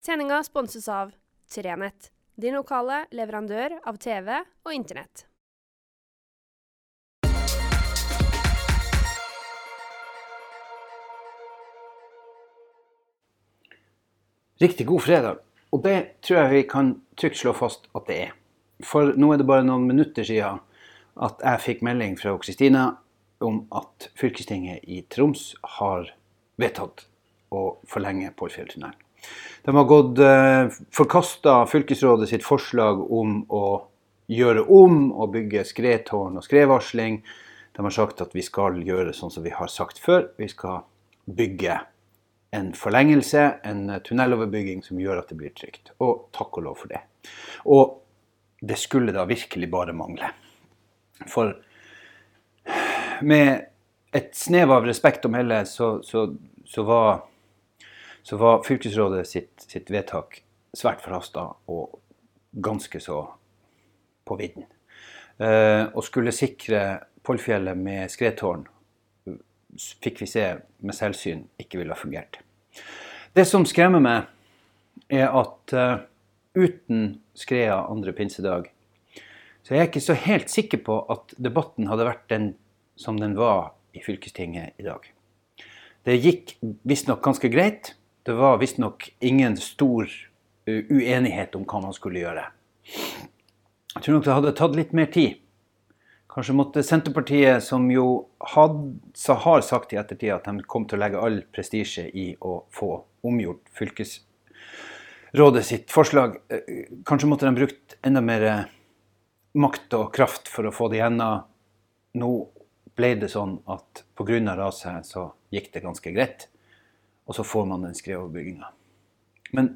Sendinga sponses av Trenett, din lokale leverandør av TV og Internett. Riktig god fredag. Og det tror jeg vi kan trygt slå fast at det er. For nå er det bare noen minutter siden at jeg fikk melding fra Kristina om at fylkestinget i Troms har vedtatt å forlenge Portfjelltunnelen. De har gått eh, forkasta fylkesrådet sitt forslag om å gjøre om og bygge skredtårn og skredvarsling. De har sagt at vi skal gjøre sånn som vi har sagt før. Vi skal bygge en forlengelse, en tunneloverbygging som gjør at det blir trygt. Og takk og lov for det. Og det skulle da virkelig bare mangle. For med et snev av respekt om hele så, så, så, var, så var fylkesrådet sitt, sitt vedtak svært forhasta og ganske så på vidden. Eh, og skulle sikre Pollfjellet med skredtårn fikk vi se med selvsyn ikke ville ha fungert. Det som skremmer meg, er at eh, uten skreda andre pinsedag, så er jeg ikke så helt sikker på at debatten hadde vært den som den var i fylkestinget i dag. Det gikk visstnok ganske greit. Det var visstnok ingen stor uh, uenighet om hva man skulle gjøre. Jeg tror nok det hadde tatt litt mer tid. Kanskje måtte Senterpartiet, som jo had, har sagt i ettertid at de kom til å legge all prestisje i å få omgjort fylkesrådet sitt forslag, eh, kanskje måtte de brukt enda mer makt og kraft for å få det gjennom. Nå ble det sånn at pga. raset så gikk det ganske greit, og så får man den skredoverbygginga. Men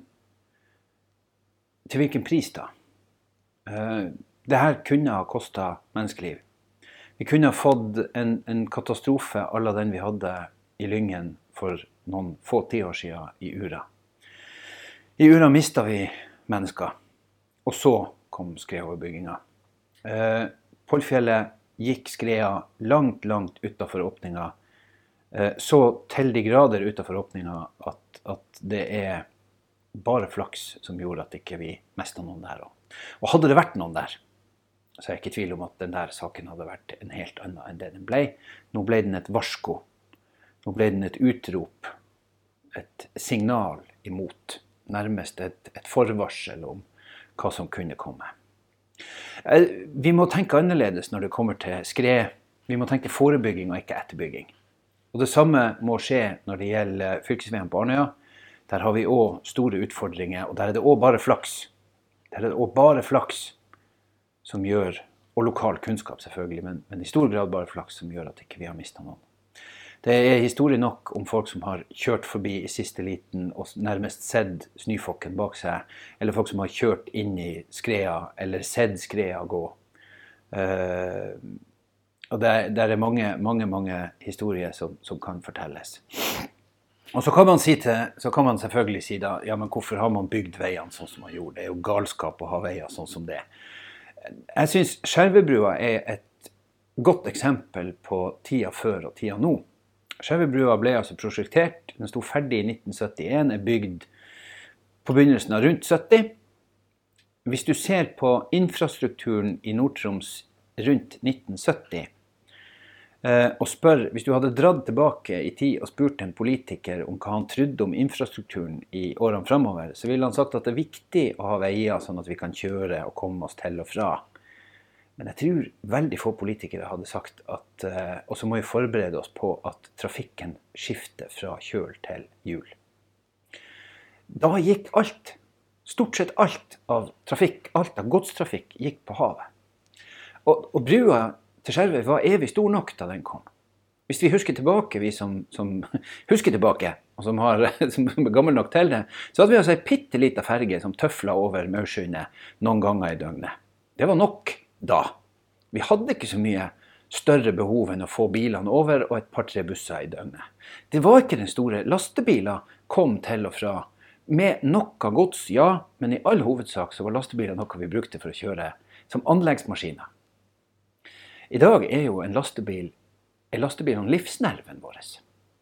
til hvilken pris, da? Uh, det her kunne ha kosta menneskeliv. Vi kunne ha fått en, en katastrofe à la den vi hadde i Lyngen for noen få tiår siden i Ura. I Ura mista vi mennesker, og så kom skredoverbygginga. Eh, Pollfjellet gikk skreda langt, langt utafor åpninga. Eh, så til de grader utafor åpninga at, at, det er bare flaks som gjorde at ikke vi ikke mista noen der òg. Og hadde det vært noen der, så er jeg ikke i tvil om at den der saken hadde vært en helt annen enn det den ble. Nå ble den et varsko. Nå ble den et utrop. Et signal imot. Nærmest et, et forvarsel om hva som kunne komme. Eh, vi må tenke annerledes når det kommer til skred. Vi må tenke forebygging og ikke etterbygging. Og Det samme må skje når det gjelder fylkesveien på Arnøya. Der har vi òg store utfordringer, og der er det òg bare flaks. Der er det òg bare flaks som gjør Og lokal kunnskap, selvfølgelig, men, men i stor grad bare flaks som gjør at ikke vi har mista noen. Det er historie nok om folk som har kjørt forbi i siste liten og nærmest sett snøfokken bak seg, eller folk som har kjørt inn i skreia eller sett skreia gå. Uh, og det, der er mange, mange, mange historier som, som kan fortelles. Og så kan, si til, så kan man selvfølgelig si da, ja, men hvorfor har man bygd veiene sånn som man gjorde? Det er jo galskap å ha veier sånn som det. Jeg syns Skjervebrua er et godt eksempel på tida før og tida nå. Skjervebrua ble altså prosjektert. Den sto ferdig i 1971, er bygd på begynnelsen av rundt 70. Hvis du ser på infrastrukturen i Nord-Troms rundt 1970, eh, og spør, Hvis du hadde dratt tilbake i tid og spurt en politiker om hva han trodde om infrastrukturen i årene framover, så ville han sagt at det er viktig å ha veier sånn at vi kan kjøre og komme oss til og fra. Men jeg tror veldig få politikere hadde sagt at eh, Og så må vi forberede oss på at trafikken skifter fra kjøl til hjul. Da gikk alt, stort sett alt av trafikk, alt av godstrafikk, gikk på havet. Og, og brua til Skjervøy var evig stor nok da den kom. Hvis vi husker tilbake, vi som, som husker tilbake, og som, har, som er gammel nok til det, så hadde vi altså ei bitte lita ferge som tøfla over Maursundet noen ganger i døgnet. Det var nok da. Vi hadde ikke så mye større behov enn å få bilene over og et par-tre busser i døgnet. Det var ikke den store. Lastebiler kom til og fra med noe gods, ja, men i all hovedsak så var lastebiler noe vi brukte for å kjøre som anleggsmaskiner. I dag er jo en lastebil er lastebilene livsnerven vår.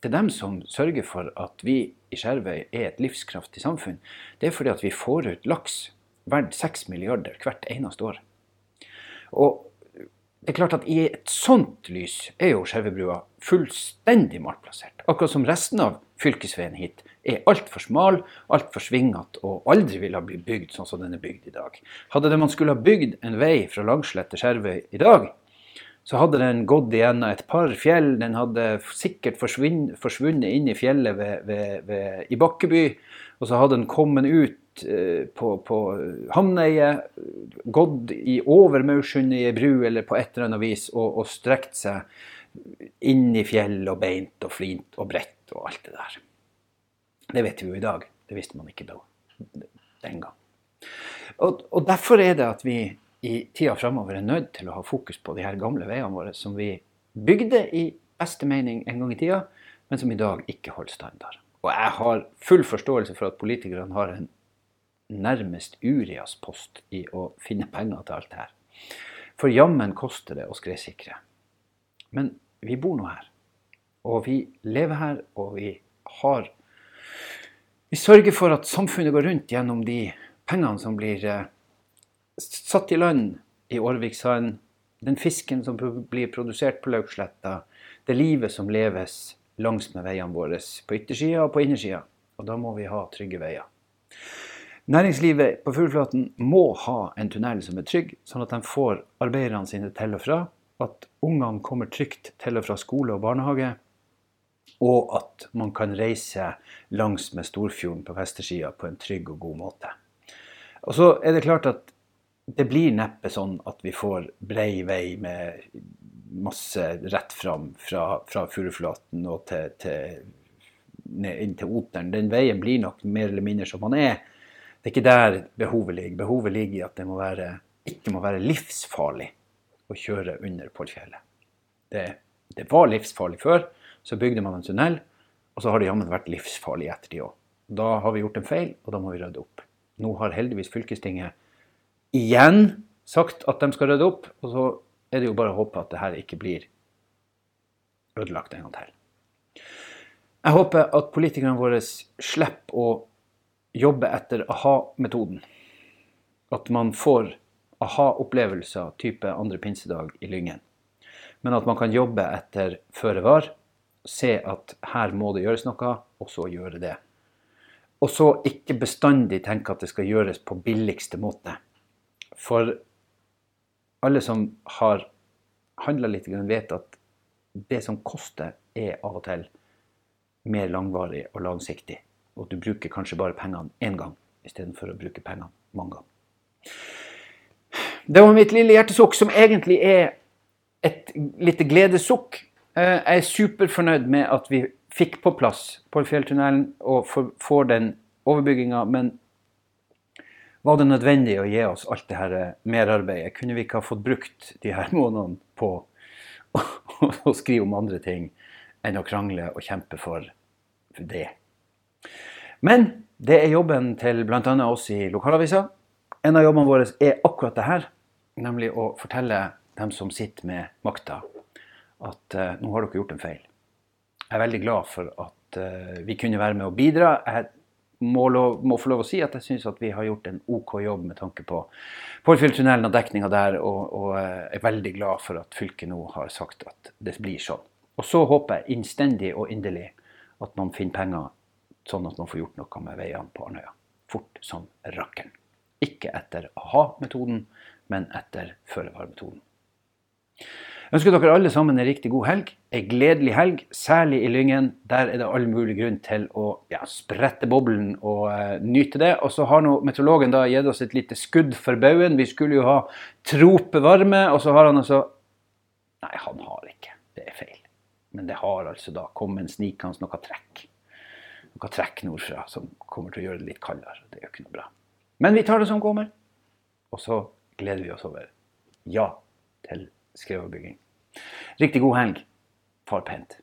det er dem som sørger for at vi i Skjervøy er et livskraftig samfunn. Det er fordi at vi får ut laks verdt 6 milliarder hvert eneste år. Og det er klart at i et sånt lys er jo Skjervøybrua fullstendig malplassert. Akkurat som resten av fylkesveien hit er altfor smal, altfor svingete og aldri ville ha bygd sånn som den er bygd i dag. Hadde det man skulle ha bygd en vei fra Langslett til Skjervøy i dag, så hadde den gått igjennom et par fjell. Den hadde sikkert forsvunnet inn i fjellet ved, ved, ved, i Bakkeby. Og så hadde den kommet ut eh, på, på Hamneiet, gått i over Maursundet i ei bru eller på et eller annet vis og, og strekt seg inn i fjell og beint og flint og bredt og alt det der. Det vet vi jo i dag. Det visste man ikke da, den gang. Og, og derfor er det at vi i tida framover er nødt til å ha fokus på de her gamle veiene våre som vi bygde i beste mening en gang i tida, men som i dag ikke holder standard. Og jeg har full forståelse for at politikerne har en nærmest Urias-post i å finne penger til alt det her. For jammen koster det å skredsikre. Men vi bor nå her. Og vi lever her, og vi har Vi sørger for at samfunnet går rundt gjennom de pengene som blir eh, satt i land i Årviksand, den fisken som blir produsert på Lauksletta, det livet som leves langs med veiene våre på yttersida og på innersida. Og da må vi ha trygge veier. Næringslivet på Fugleflaten må ha en tunnel som er trygg, sånn at de får arbeiderne sine til og fra. At ungene kommer trygt til og fra skole og barnehage. Og at man kan reise langs med Storfjorden på vestersida på en trygg og god måte. Og så er det klart at det blir neppe sånn at vi får brei vei med masse rett fram fra, fra Furuflaten og til, til, ned inn til Oteren. Den veien blir nok mer eller mindre som man er. Det er ikke der behovet ligger. Behovet ligger i at det må være, ikke må være livsfarlig å kjøre under Pollfjellet. Det, det, var livsfarlig før. Så bygde man en tunnel, og så har det jammen vært livsfarlig etter de òg. Da har vi gjort en feil, og da må vi rydde opp. Nå har heldigvis fylkestinget igjen sagt at de skal rydde opp. Og så er det jo bare å håpe at det her ikke blir ødelagt en gang til. Jeg håper at politikerne våre slipper å jobbe etter aha-metoden. At man får aha-opplevelser type andre pinsedag i Lyngen. Men at man kan jobbe etter føre var. Se at her må det gjøres noe, og så gjøre det. Og så ikke bestandig tenke at det skal gjøres på billigste måte. For alle som har handla litt, vet at det som koster, er av og til mer langvarig og langsiktig. Og du bruker kanskje bare pengene én gang istedenfor å bruke pengene mange ganger. Det var mitt lille hjertesukk, som egentlig er et lite gledessukk. Eh, jeg er superfornøyd med at vi fikk på plass Porfjelltunnelen og får den overbygginga. Men var det nødvendig å gi oss alt det her eh, merarbeidet? Kunne vi ikke ha fått brukt de her månedene på å skrive om andre ting enn å krangle og kjempe for det? Men det er jobben til bl.a. oss i lokalavisa. En av jobbene våre er akkurat det her, nemlig å fortelle dem som sitter med makta, at uh, nå har dere gjort en feil. Jeg er veldig glad for at uh, vi kunne være med å bidra. Jeg må, lov, må, få lov å si at jeg syns at vi har gjort en OK jobb med tanke på Porfjelltunnelen og dekninga der, og, og, eh, er veldig glad for at fylket nå har sagt at det blir sånn. Og så håper jeg innstendig og inderlig at man finner penger sånn at man får gjort noe med veiene på Arnøya. Fort som rakkeren. Ikke etter a-ha-metoden, men etter føre-var-metoden. Ønsker dere alle sammen en riktig god helg. En gledelig helg, særlig i Lyngen. Der er det all mulig grunn til å ja, sprette boblen og uh, nyte det. Og så har nå meteorologen da gitt oss et lite skudd for baugen. Vi skulle jo ha tropevarme, og så har han altså Nei, han har ikke. Det er feil. Men det har altså da kommet en snikende noe trekk. Noe trekk nordfra som kommer til å gjøre det litt kaldere. Det er jo ikke noe bra. Men vi tar det som kommer. Og så gleder vi oss over ja til skrevoverbygging. Riktig god helg. Far pent.